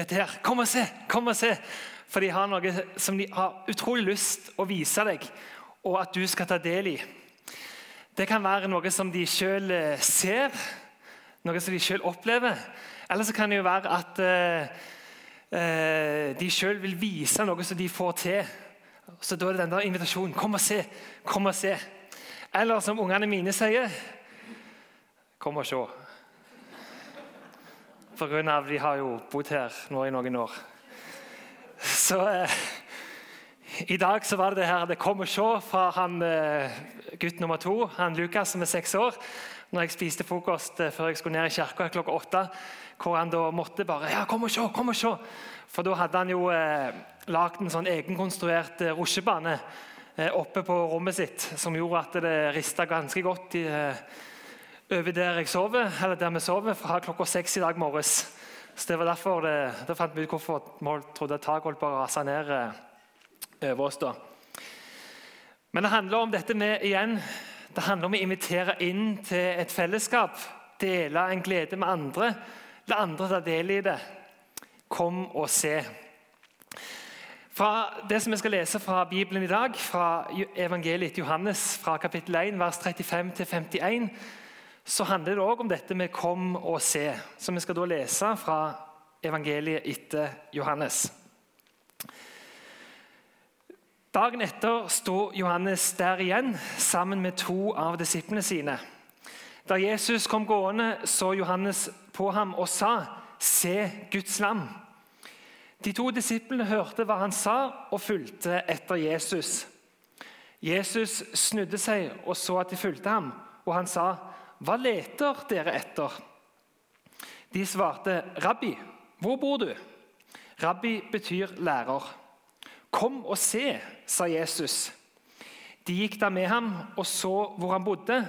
dette her. Kom og se! Kom og se! For de har noe som de har utrolig lyst å vise deg, og at du skal ta del i. Det kan være noe som de sjøl eh, ser, noe som de sjøl opplever. Eller så kan det jo være at eh, eh, de sjøl vil vise noe som de får til. Så da er det den der invitasjonen. Kom og se! Kom og se! Eller som ungene mine sier Kom og se. Av de har jo bodd her nå i noen år. Så eh, i dag så var det det her det kom og se fra han, eh, gutt nummer to, han Lukas som er seks år. Når jeg spiste frokost eh, før jeg skulle ned i kirka klokka åtte. Hvor han da måtte bare ja, kom og se, kom og se. For da hadde han jo eh, lagd en sånn egenkonstruert eh, rusjebane eh, oppe på rommet sitt, som gjorde at det rista ganske godt i, eh, over der jeg sover, eller der vi sover, fra klokka seks i dag morges. Så det var derfor det, Da fant vi ut hvorfor vi trodde at taket holdt på å rase ned eh, over oss. da. Men det handler om dette med igjen, det handler om å invitere inn til et fellesskap. Dele en glede med andre. La andre ta del i det. Kom og se. Fra det som vi skal lese fra Bibelen i dag, fra evangeliet Johannes, fra kapittel 1, vers 35 til 51, så handler det òg om dette med 'kom og se', som vi skal da lese fra evangeliet etter Johannes. Dagen etter sto Johannes der igjen sammen med to av disiplene sine. Da Jesus kom gående, så Johannes på ham og sa, 'Se Guds lam'. De to disiplene hørte hva han sa, og fulgte etter Jesus. Jesus snudde seg og så at de fulgte ham, og han sa, 'Hva leter dere etter?' De svarte, 'Rabbi, hvor bor du?' Rabbi betyr lærer. 'Kom og se', sa Jesus. De gikk da med ham og så hvor han bodde,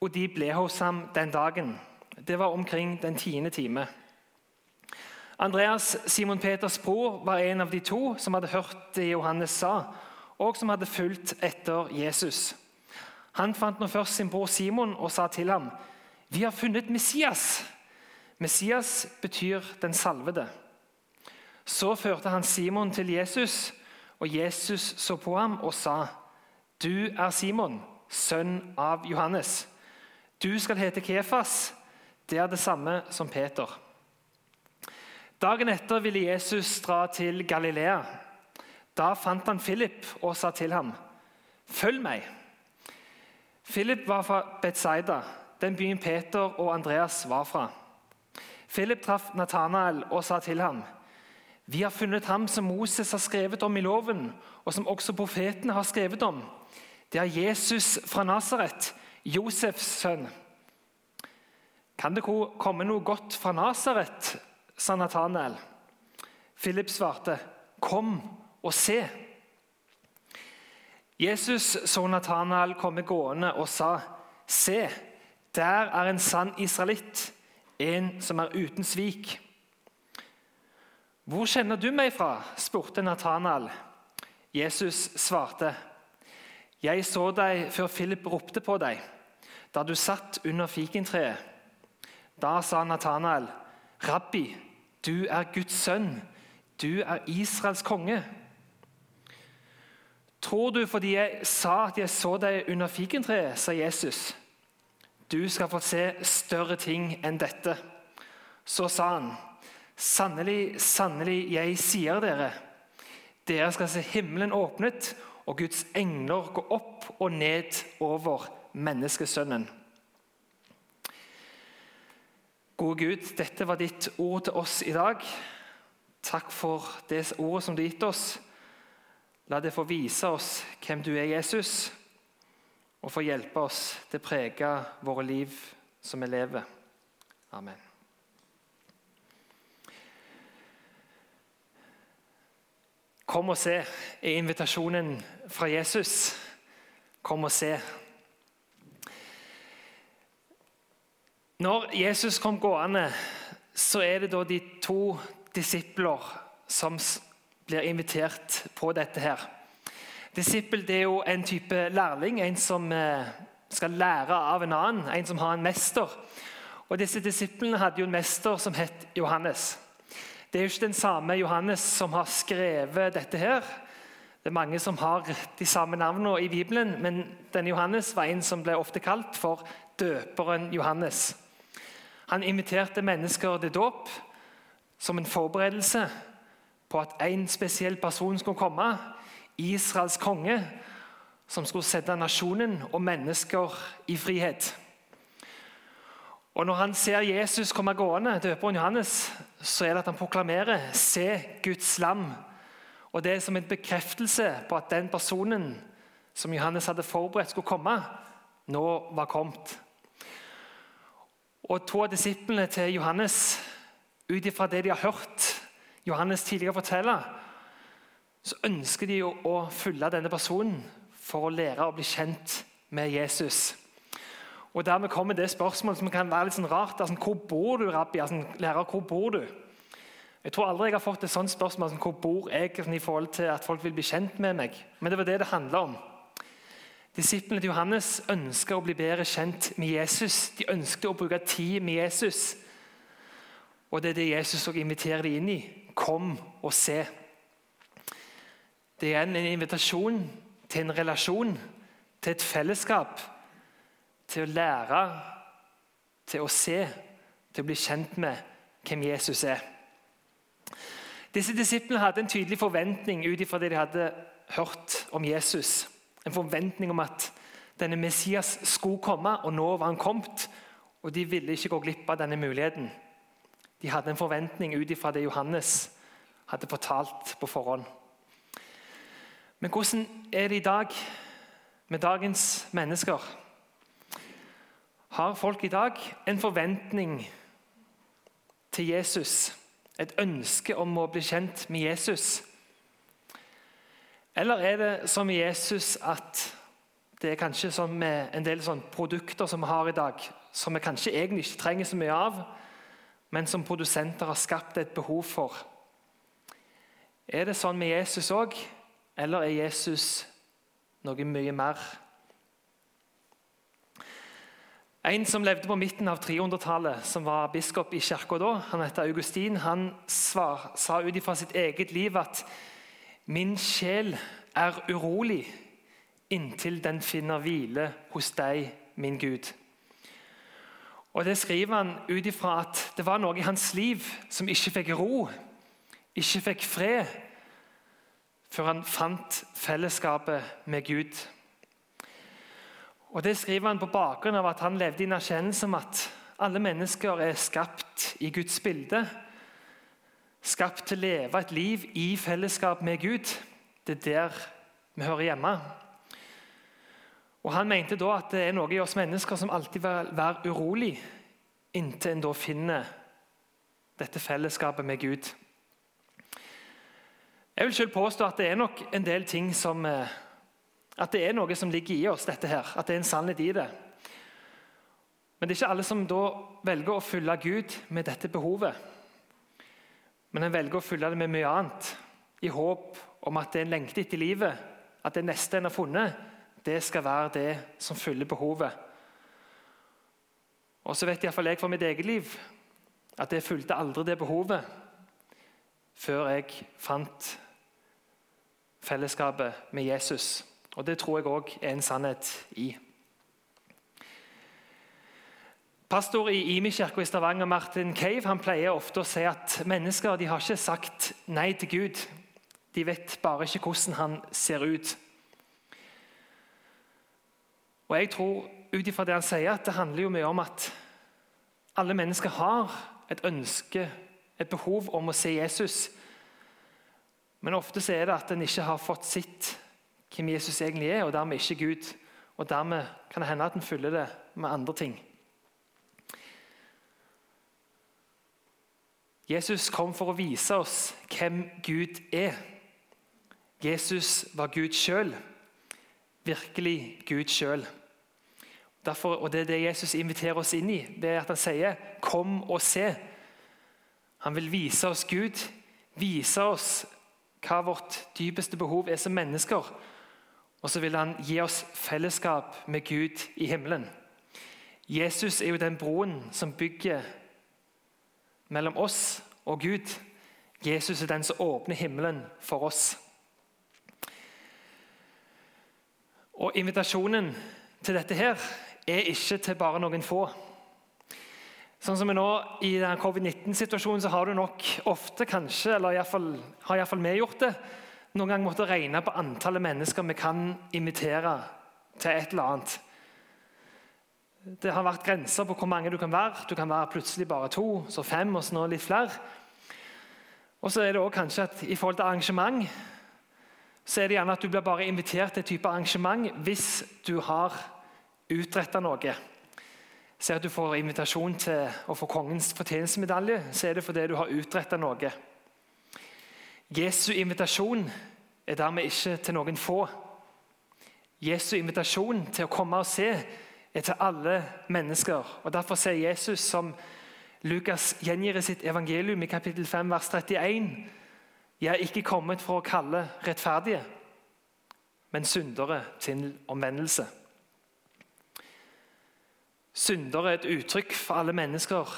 og de ble hos ham den dagen. Det var omkring den tiende time. Andreas, Simon Peters bror, var en av de to som hadde hørt det Johannes sa, og som hadde fulgt etter Jesus. Han fant nå først sin bror Simon og sa til ham, 'Vi har funnet Messias.' Messias betyr 'den salvede'. Så førte han Simon til Jesus, og Jesus så på ham og sa, 'Du er Simon, sønn av Johannes.' 'Du skal hete Kefas.' Det er det samme som Peter. Dagen etter ville Jesus dra til Galilea. Da fant han Philip og sa til ham, 'Følg meg.' Philip var fra Betzaida, den byen Peter og Andreas var fra. Philip traff Nathanael og sa til ham, 'Vi har funnet ham som Moses har skrevet om i loven, og som også profetene har skrevet om.' 'Det er Jesus fra Nasaret, Josefs sønn.' 'Kan det komme noe godt fra Nasaret?' sa Nathanael. Philip svarte, 'Kom og se.' Jesus så Nathanael komme gående og sa, 'Se, der er en sann israelitt, en som er uten svik.' 'Hvor kjenner du meg fra?' spurte Nathanael. Jesus svarte, 'Jeg så deg før Philip ropte på deg, da du satt under fikentreet.' Da sa Nathanael, 'Rabbi, du er Guds sønn, du er Israels konge.' Tror du fordi jeg sa at jeg så deg under fikentreet, sa Jesus. Du skal få se større ting enn dette. Så sa han, sannelig, sannelig, jeg sier dere, dere skal se himmelen åpnet og Guds engler gå opp og ned over menneskesønnen. Gode Gud, dette var ditt ord til oss i dag. Takk for det ordet som du har gitt oss. La det få vise oss hvem du er, Jesus, og få hjelpe oss til å prege våre liv som vi lever. Amen. Kom og se er invitasjonen fra Jesus. Kom og se. Når Jesus kom gående, så er det da de to disipler som blir invitert på dette. her. Disippel det er jo en type lærling, en som eh, skal lære av en annen, en som har en mester. Og Disse disiplene hadde jo en mester som het Johannes. Det er jo ikke den samme Johannes som har skrevet dette her. Det er mange som har de samme navnene i Bibelen, men denne Johannes var en som ble ofte kalt for døperen Johannes. Han inviterte mennesker til dåp som en forberedelse på at en spesiell person skulle komme, Israels konge, som skulle sette nasjonen og mennesker i frihet. Og Når han ser Jesus komme gående, døperen Johannes, så er det at han proklamerer 'Se Guds lam'. Og Det er som en bekreftelse på at den personen som Johannes hadde forberedt skulle komme, nå var kommet. Og To av disiplene til Johannes, ut ifra det de har hørt Johannes tidligere forteller, så ønsker de å følge denne personen for å lære å bli kjent med Jesus. Og Dermed kommer det spørsmålet som kan være litt sånn rart. Altså, hvor bor du, rabbi? Altså, lærer, hvor bor du? Jeg tror aldri jeg har fått et sånt spørsmål som hvor bor jeg i forhold til at folk vil bli kjent med meg. Men det var det det handla om. Disiplene til Johannes ønska å bli bedre kjent med Jesus. De ønsket å bruke tid med Jesus. Og det er det Jesus også inviterer dem inn i. Kom og se. Det er en invitasjon til en relasjon, til et fellesskap til å lære, til å se, til å bli kjent med hvem Jesus er. Disse disiplene hadde en tydelig forventning ut ifra det de hadde hørt om Jesus. En forventning om at denne Messias skulle komme, og nå var han kommet. Og de ville ikke gå glipp av denne muligheten. De hadde en forventning ut ifra det Johannes hadde fortalt på forhånd. Men hvordan er det i dag med dagens mennesker? Har folk i dag en forventning til Jesus? Et ønske om å bli kjent med Jesus? Eller er det som i Jesus at det er kanskje en del produkter som vi har i dag, som vi kanskje egentlig ikke trenger så mye av, men som produsenter har skapt et behov for? Er det sånn med Jesus òg, eller er Jesus noe mye mer? En som levde på midten av 300-tallet, som var biskop i kirka da, han heter Augustin, han svar, sa ut ifra sitt eget liv at min sjel er urolig inntil den finner hvile hos deg, min Gud. Og Det skriver han ut ifra at det var noe i hans liv som ikke fikk ro, ikke fikk fred, før han fant fellesskapet med Gud. Og Det skriver han på bakgrunn av at han levde i en erkjennelse om at alle mennesker er skapt i Guds bilde. Skapt til å leve et liv i fellesskap med Gud. Det er der vi hører hjemme. Og Han mente da at det er noe i oss mennesker som alltid vil være urolig inntil en da finner dette fellesskapet med Gud. Jeg vil selv påstå at det er nok en del ting som eh, at det er noe som ligger i oss, dette her, at det er en sannhet i det. Men det er ikke alle som da velger å fylle Gud med dette behovet. Men en velger å fylle det med mye annet, i håp om at det er en lengte etter livet, at det neste en har funnet, det skal være det som fyller behovet. Og så vet iallfall jeg for mitt eget liv at jeg fulgte aldri det behovet før jeg fant fellesskapet med Jesus. Og Det tror jeg òg er en sannhet i. Pastor i Imi-kirka i Stavanger, Martin Cave, han pleier ofte å si at mennesker de har ikke sagt nei til Gud. De vet bare ikke hvordan han ser ut. Og Jeg tror ut ifra det han sier, at det handler jo mye om at alle mennesker har et ønske, et behov om å se Jesus. Men ofte så er det at en ikke har fått sitt hvem Jesus egentlig er, og dermed ikke Gud. Og dermed kan det hende at en fyller det med andre ting. Jesus kom for å vise oss hvem Gud er. Jesus var Gud sjøl. Virkelig Gud sjøl. Og Det er det Jesus inviterer oss inn i ved at han sier 'kom og se'. Han vil vise oss Gud, vise oss hva vårt dypeste behov er som mennesker, og så vil han gi oss fellesskap med Gud i himmelen. Jesus er jo den broen som bygger mellom oss og Gud. Jesus er den som åpner himmelen for oss. Og Invitasjonen til dette her er ikke til bare noen få. Sånn som vi nå I covid-19-situasjonen så har du nok ofte kanskje, eller i fall, har iallfall vi gjort det, noen gang måttet regne på antallet mennesker vi kan invitere til et eller annet. Det har vært grenser på hvor mange du kan være. Du kan være plutselig bare to, så fem, og så nå litt flere. Og så er det også kanskje at I forhold til arrangement så er det gjerne at du blir bare invitert til et type arrangement hvis du har utretta noe. Se at du får invitasjon til å få kongens fortjenestemedalje, så er det fordi du har utretta noe. Jesu invitasjon er dermed ikke til noen få. Jesu invitasjon til å komme og se er til alle mennesker. Og Derfor sier Jesus, som Lukas gjengir i sitt evangelium i kapittel 5, vers 31, jeg er ikke kommet for å kalle rettferdige, men syndere til omvendelse. Syndere er et uttrykk for alle mennesker.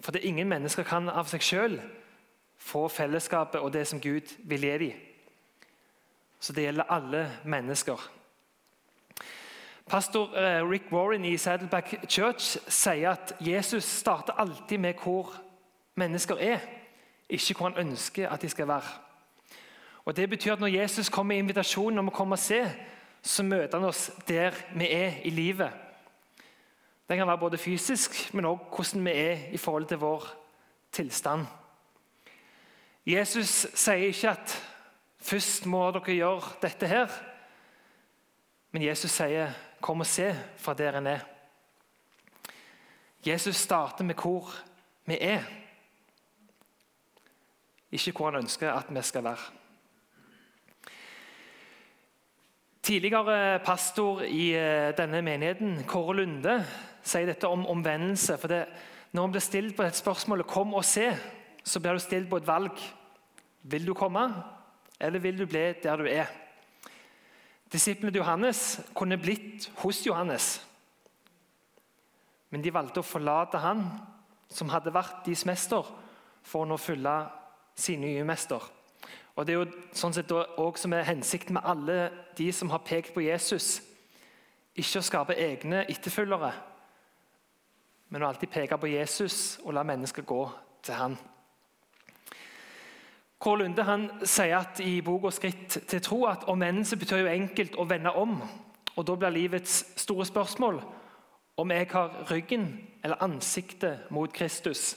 For det ingen mennesker kan av seg sjøl få fellesskapet og det som Gud vil gi dem. Så det gjelder alle mennesker. Pastor eh, Rick Warren i Saddleback Church sier at Jesus starter alltid med hvor mennesker er, ikke hvor han ønsker at de skal være. Og Det betyr at når Jesus kommer med invitasjonen om å komme og se, så møter han oss der vi er i livet. Den kan være både fysisk, men også hvordan vi er i forhold til vår tilstand. Jesus sier ikke at først må dere gjøre dette her. Men Jesus sier 'kom og se fra der en er'. Jesus starter med hvor vi er, ikke hvor han ønsker at vi skal være. Tidligere pastor i eh, denne menigheten, Kåre Lunde, sier dette om omvendelse. for det, Når han blir stilt på et spørsmål 'kom og se', så blir du stilt på et valg. Vil du komme, eller vil du bli der du er? Disiplene til Johannes kunne blitt hos Johannes. Men de valgte å forlate han som hadde vært deres mester, for å nå følge sin nye mester. Og Det er jo sånn sett også som er hensikten med alle de som har pekt på Jesus. Ikke å skape egne etterfølgere, men å alltid peke på Jesus og la mennesker gå til han. Kåre Lunde han sier at i boka 'Skritt til tro' at omvendelse betyr jo enkelt å vende om. Og Da blir livets store spørsmål om jeg har ryggen eller ansiktet mot Kristus.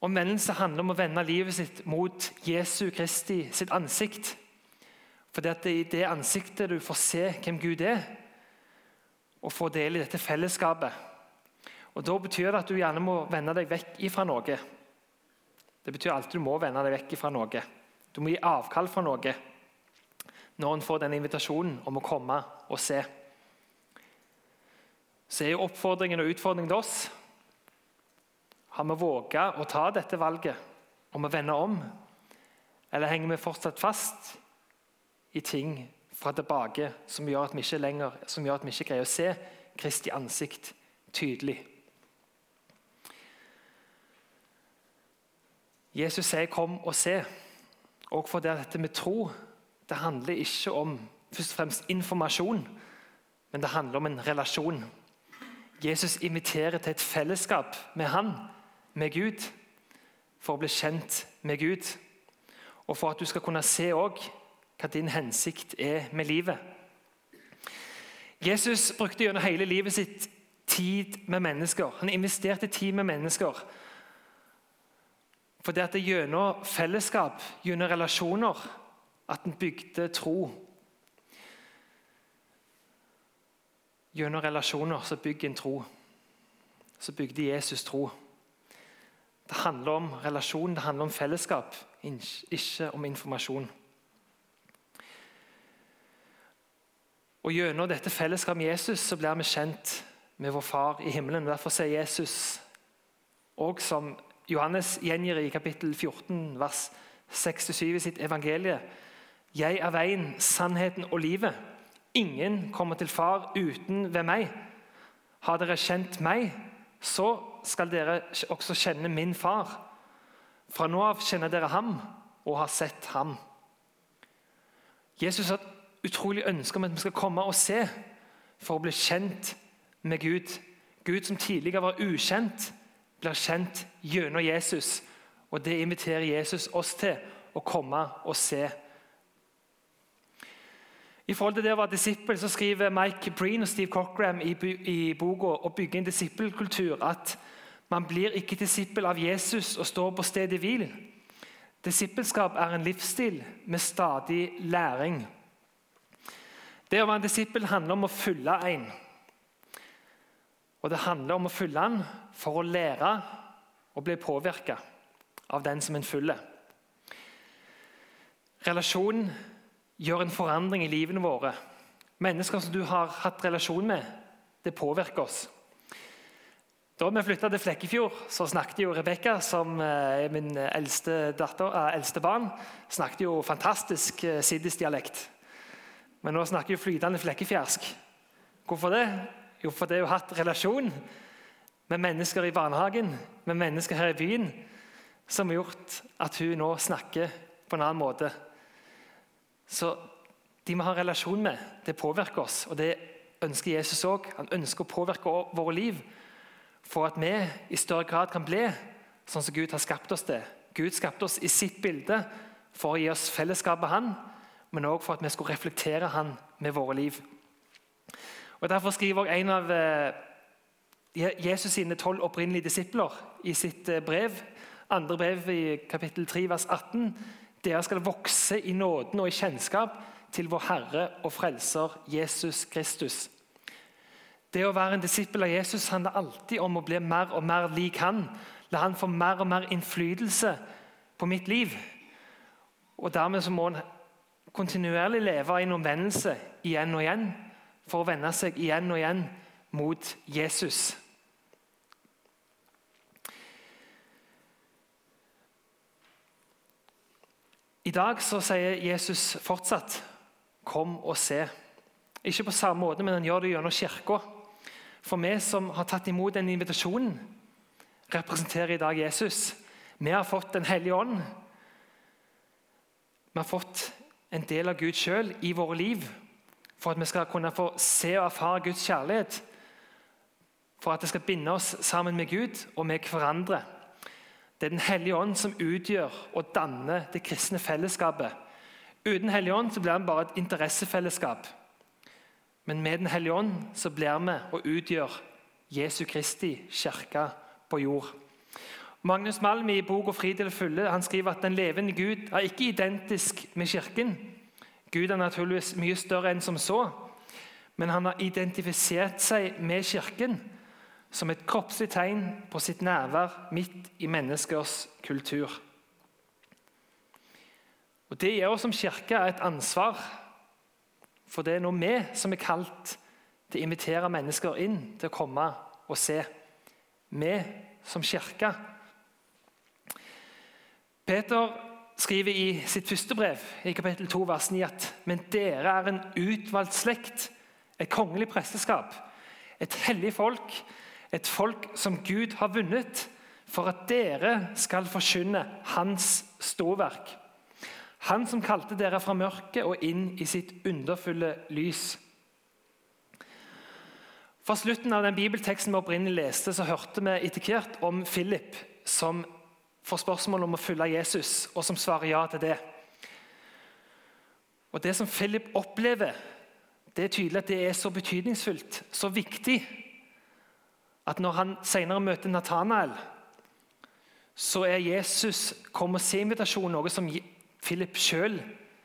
Omvendelse handler om å vende livet sitt mot Jesu Kristi sitt ansikt. For det er i det ansiktet du får se hvem Gud er, og får del i dette fellesskapet. Og Da betyr det at du gjerne må vende deg vekk ifra noe. Det betyr alltid du må vende deg vekk fra noe. Du må gi avkall fra noe når en får den invitasjonen om å komme og se. Så er jo oppfordringen og utfordringen til oss Har vi våga å ta dette valget om å vende om? Eller henger vi fortsatt fast i ting fra tilbake som gjør at vi ikke lenger, at vi ikke greier å se Kristi ansikt tydelig? Jesus sier 'kom og se'. Og for det dette med tro det handler ikke om først og fremst informasjon, men det handler om en relasjon. Jesus inviterer til et fellesskap med han, med Gud, for å bli kjent med Gud. Og for at du skal kunne se også hva din hensikt er med livet. Jesus brukte gjennom hele livet sitt tid med mennesker. Han investerte tid med mennesker. For det at det gjennom fellesskap, gjennom relasjoner, at en bygde tro. Gjennom relasjoner så bygger en tro. Så bygde Jesus tro. Det handler om relasjon, det handler om fellesskap, ikke om informasjon. Og Gjennom dette fellesskapet med Jesus så blir vi kjent med vår Far i himmelen. Derfor sier Jesus, og som Johannes gjengir i kapittel 14, vers 6-7 i sitt evangelie. Jeg er veien, sannheten og livet. Ingen kommer til Far uten ved meg. Har dere kjent meg, så skal dere også kjenne min far. Fra nå av kjenner dere ham og har sett ham. Jesus har et utrolig ønske om at vi skal komme og se for å bli kjent med Gud. Gud som tidligere var ukjent, blir kjent gjennom Jesus. Og det inviterer Jesus oss til å komme og se. I forhold til det å være disippel så skriver Mike Breen og Steve Cochram i, i boka 'Å bygge en disippelkultur' at man blir ikke disippel av Jesus og står på stedet hvil. Disippelskap er en livsstil med stadig læring. Det å være en disippel handler om å følge en. Og det handler om å følge en for å lære og bli påvirka av den som en følger. Relasjonen gjør en forandring i livene våre. Mennesker som du har hatt relasjon med, det påvirker oss. Da vi flytta til Flekkefjord, så snakket jo Rebekka, som eh, er min eldste, datter, eh, eldste barn, snakket jo fantastisk eh, siddisdialekt. Men nå snakker hun flytende flekkefjersk. Hvorfor det? Jo, fordi hun har hatt relasjon med mennesker i barnehagen, med mennesker her i byen, som har gjort at hun nå snakker på en annen måte. Så de vi har relasjon med, det påvirker oss. Og det ønsker Jesus òg. Han ønsker å påvirke våre liv for at vi i større grad kan bli sånn som Gud har skapt oss til. Gud skapte oss i sitt bilde for å gi oss fellesskap med Han, men òg for at vi skulle reflektere Han med våre liv. Og Derfor skriver en av eh, Jesus sine tolv opprinnelige disipler i sitt eh, brev, andre brev i kapittel 3, vers 18, dere skal vokse i nåden og i kjennskap til vår Herre og Frelser Jesus Kristus. Det å være en disippel av Jesus handler alltid om å bli mer og mer lik han. La han få mer og mer innflytelse på mitt liv. Og Dermed så må han kontinuerlig leve i en omvendelse igjen og igjen for å vende seg igjen og igjen mot Jesus. I dag så sier Jesus fortsatt 'kom og se'. Ikke på samme måte, men han gjør det gjennom kirka. For vi som har tatt imot den invitasjonen, representerer i dag Jesus. Vi har fått Den hellige ånd. Vi har fått en del av Gud sjøl i våre liv for at vi skal kunne få se og erfare Guds kjærlighet. For at det skal binde oss sammen med Gud og med hverandre. Det er Den hellige ånd som utgjør og danner det kristne fellesskapet. Uten Hellige ånd så blir det bare et interessefellesskap. Men med Den hellige ånd så blir vi og utgjør Jesu Kristi kirke på jord. Magnus Malm i boka 'Fri til fulle' han skriver at den levende Gud er ikke identisk med Kirken. Gud er naturligvis mye større enn som så, men han har identifisert seg med Kirken som et kroppslig tegn på sitt nærvær midt i menneskers kultur. Og Det gir oss som kirke et ansvar for det er nå vi som er kalt til å invitere mennesker inn til å komme og se. Vi som kirke. Peter skriver i sitt første brev i kapittel 2, vers 9 at men dere er en utvalgt slekt, et kongelig presteskap, et hellig folk, et folk som Gud har vunnet, for at dere skal forkynne Hans storverk. Han som kalte dere fra mørket og inn i sitt underfulle lys. Fra slutten av den bibelteksten vi opprinnelig leste, så hørte vi etter hvert om Philip som får spørsmål om å følge Jesus, og som svarer ja til det. Og Det som Philip opplever, det er tydelig at det er så betydningsfullt, så viktig, at når han senere møter Natanael, så er Jesus kom og se invitasjon noe som Philip sjøl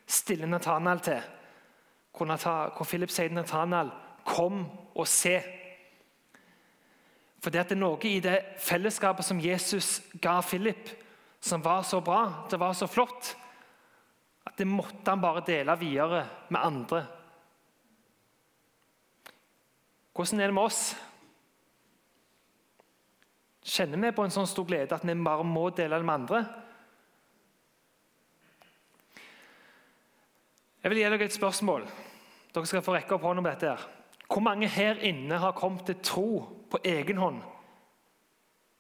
stiller Nathanael til. Hvor Philip sier til Nathanael, 'Kom og se'. For det er noe i det fellesskapet som Jesus ga Philip, som var så bra, det var så flott, at det måtte han bare dele videre med andre. Hvordan er det med oss? Kjenner vi på en sånn stor glede at vi bare må dele det med andre? Jeg vil gi dere et spørsmål. Dere skal få rekke opp hånden om dette. her. Hvor mange her inne har kommet til tro på egen hånd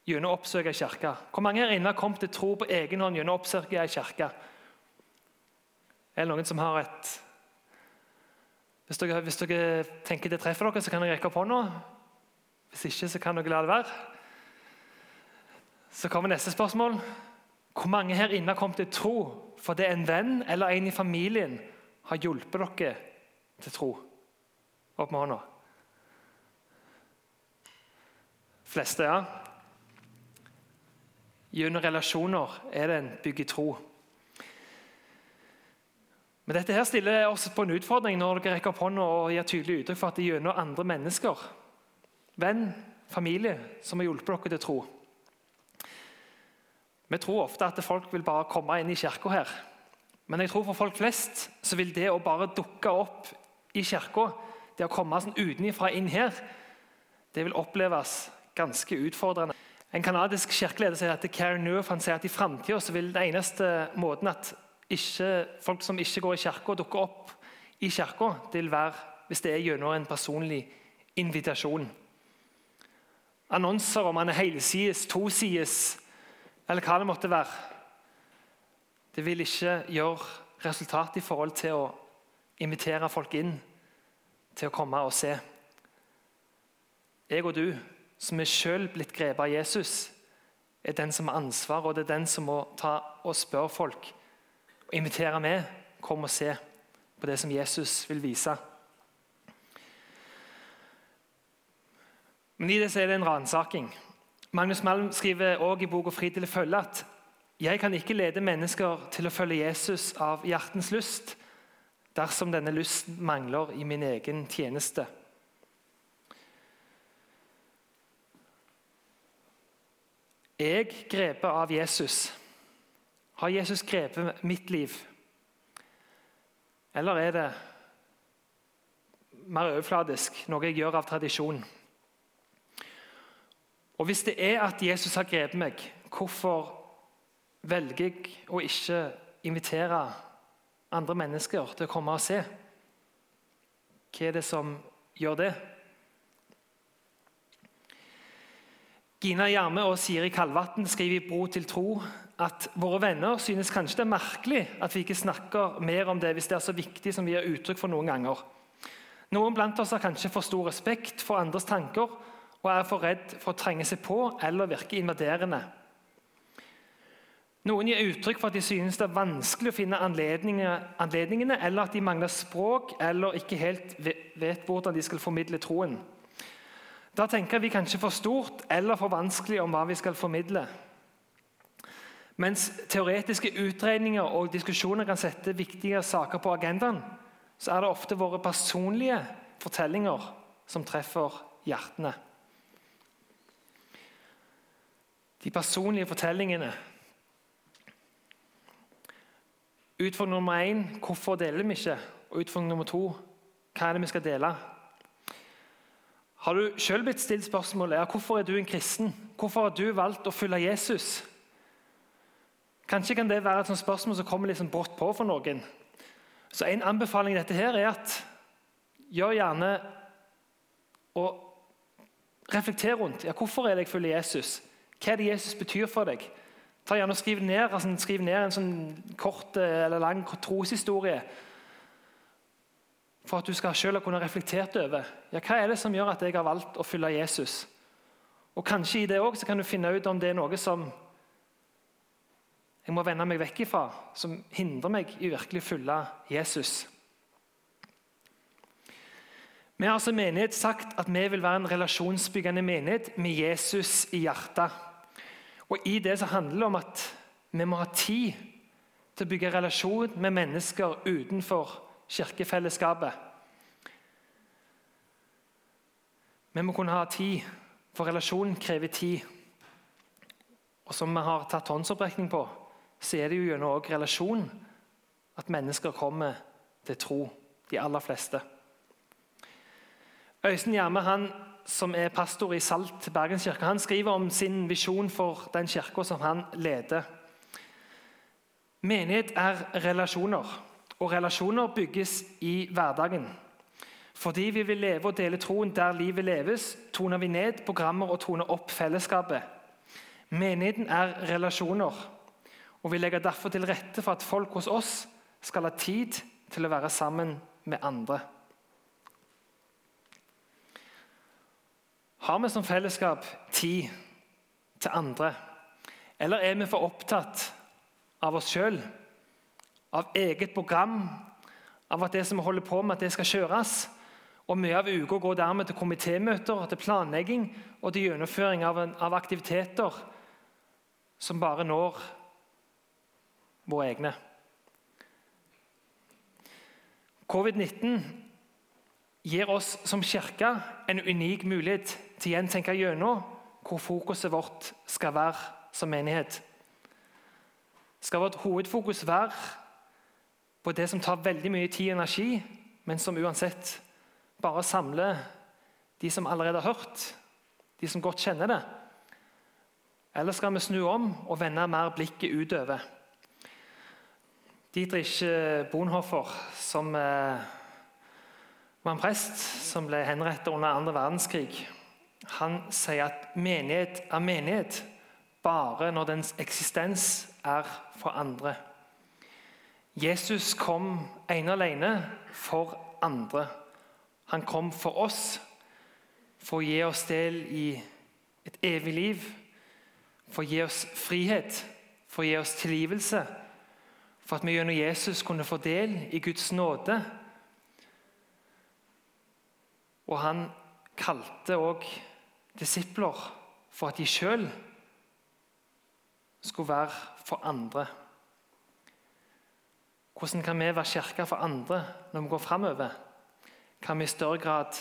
gjennom å oppsøke ei kirke? Hvor mange her inne har kommet til tro på egen hånd gjennom å oppsøke ei kirke? Er det noen som har et hvis dere, hvis dere tenker det treffer dere, så kan dere rekke opp hånda. Hvis ikke, så kan dere la det være. Så kommer neste spørsmål. Hvor mange her inne har kommet til tro fordi en venn eller en i familien har hjulpet dere til tro? Opp med hånda. Fleste, ja. Gjennom relasjoner er det en bygger tro. Men dette her stiller oss på en utfordring når dere rekker opp hånda og gir tydelig uttrykk for at det er gjennom andre mennesker, venn, familie, som har hjulpet dere til tro. Vi tror ofte at folk vil bare komme inn i kirka her. Men jeg tror for folk flest så vil det å bare dukke opp i kirka, det å komme sånn utenfra inn her, det vil oppleves ganske utfordrende. En kanadisk kirkeleder sier at Karen Neuf, han sier at i framtida vil den eneste måten at ikke, folk som ikke går i kirka, dukker opp i kirka. Det vil være hvis det er gjennom en personlig invitasjon. Annonser om han er helsides, tosides eller hva det måtte være. Det vil ikke gjøre resultat i forhold til å invitere folk inn til å komme og se. Jeg og du, som er selv blitt grepet av Jesus, er den som har ansvar, og det er den som må ta og spørre folk og invitere med. Kom og se på det som Jesus vil vise. Men i det så er det en ransaking. Magnus Malm skriver også i boka 'Fri til å følge' at jeg kan ikke lede mennesker til å følge Jesus av hjertens lyst dersom denne lysten mangler i min egen tjeneste. Jeg grepet av Jesus har Jesus grepet mitt liv? Eller er det mer overfladisk, noe jeg gjør av tradisjon? Og Hvis det er at Jesus har grepet meg, hvorfor velger jeg å ikke invitere andre mennesker til å komme og se? Hva er det som gjør det? Gina Gjerme og Siri Kalvatn skriver i Bro til tro at våre venner synes kanskje det er merkelig at vi ikke snakker mer om det hvis det er så viktig som vi gir uttrykk for noen ganger. Noen blant oss har kanskje for stor respekt for andres tanker og er for redd for å trenge seg på eller virke invaderende. Noen gir uttrykk for at de synes det er vanskelig å finne anledningene, eller at de mangler språk eller ikke helt vet hvordan de skal formidle troen. Da tenker vi kanskje for stort eller for vanskelig om hva vi skal formidle. Mens teoretiske utregninger og diskusjoner kan sette viktige saker på agendaen, så er det ofte våre personlige fortellinger som treffer hjertene. De personlige fortellingene. Utfordring nummer én hvorfor deler vi ikke? Og utfordring nummer to hva er det vi skal dele? Har du selv blitt stilt spørsmålet ja, hvorfor er du en kristen? Hvorfor har du valgt å følge Jesus? Kanskje kan det være et spørsmål som kommer liksom brått på for noen. Så En anbefaling i dette her er at gjør gjerne og reflekter rundt ja, hvorfor er det jeg følger Jesus. Hva er det Jesus betyr for deg? Ta gjerne og Skriv ned, altså, skriv ned en sånn kort eh, eller lang troshistorie for at du skal selv kunne reflektert over ja, hva er det som gjør at jeg har valgt å følge Jesus. Og Kanskje i det også, kan du finne ut om det er noe som jeg må vende meg vekk ifra, som hindrer meg i virkelig å følge Jesus. Vi har altså menighet sagt at vi vil være en relasjonsbyggende menighet med Jesus i hjertet. Og I det så handler det om at vi må ha tid til å bygge relasjon med mennesker utenfor kirkefellesskapet. Vi må kunne ha tid, for relasjonen krever tid. Og som vi har tatt håndsopprekning på, så er det jo gjennom relasjon at mennesker kommer til tro. De aller fleste. Øystein Gjerme, han som er pastor i Salt Bergenskirke, han skriver om sin visjon for den kirka som han leder. Menighet er relasjoner, og relasjoner bygges i hverdagen. Fordi vi vil leve og dele troen der livet leves, toner vi ned programmer og toner opp fellesskapet. Menigheten er relasjoner, og vi legger derfor til rette for at folk hos oss skal ha tid til å være sammen med andre. Har vi som fellesskap tid til andre, eller er vi for opptatt av oss sjøl, av eget program, av at det som vi holder på med, at det skal kjøres? Og Mye av uka går dermed til komitémøter, til planlegging og til gjennomføring av, en, av aktiviteter som bare når våre egne. Covid-19 gir oss som kirke en unik mulighet til igjen tenke gjennom hvor fokuset vårt skal være som menighet. Skal vårt hovedfokus være på det som tar veldig mye tid og energi, men som uansett bare samler de som allerede har hørt, de som godt kjenner det? Eller skal vi snu om og vende mer blikket utover? Dietrich Bonhoffer, som eh, var en prest som ble henrettet under andre verdenskrig, han sier at menighet er menighet bare når dens eksistens er for andre. Jesus kom ene alene for andre. Han kom for oss, for å gi oss del i et evig liv for å gi oss frihet, for å gi oss tilgivelse, for at vi gjennom Jesus kunne få del i Guds nåde. Og han kalte òg disipler for at de sjøl skulle være for andre. Hvordan kan vi være kirke for andre når vi går framover? Kan vi i større grad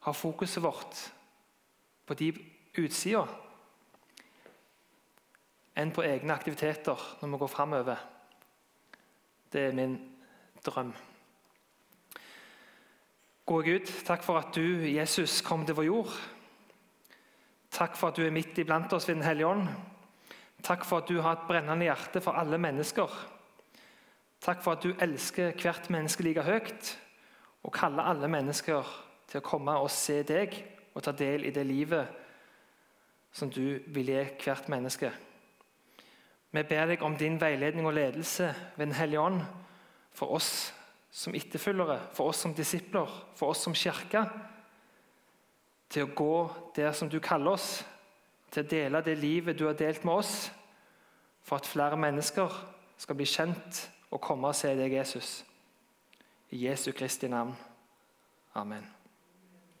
ha fokuset vårt på de utsida? enn på egne aktiviteter når vi går framover. Det er min drøm. Gode Gud, takk for at du, Jesus, kom til vår jord. Takk for at du er midt iblant oss ved Den hellige ånd. Takk for at du har et brennende hjerte for alle mennesker. Takk for at du elsker hvert menneske like høyt og kaller alle mennesker til å komme og se deg og ta del i det livet som du vil gi hvert menneske. Vi ber deg om din veiledning og ledelse ved Den hellige ånd for oss som etterfølgere, for oss som disipler, for oss som kirke. Til å gå der som du kaller oss, til å dele det livet du har delt med oss, for at flere mennesker skal bli kjent og komme og se deg, Jesus. I Jesu Kristi navn. Amen.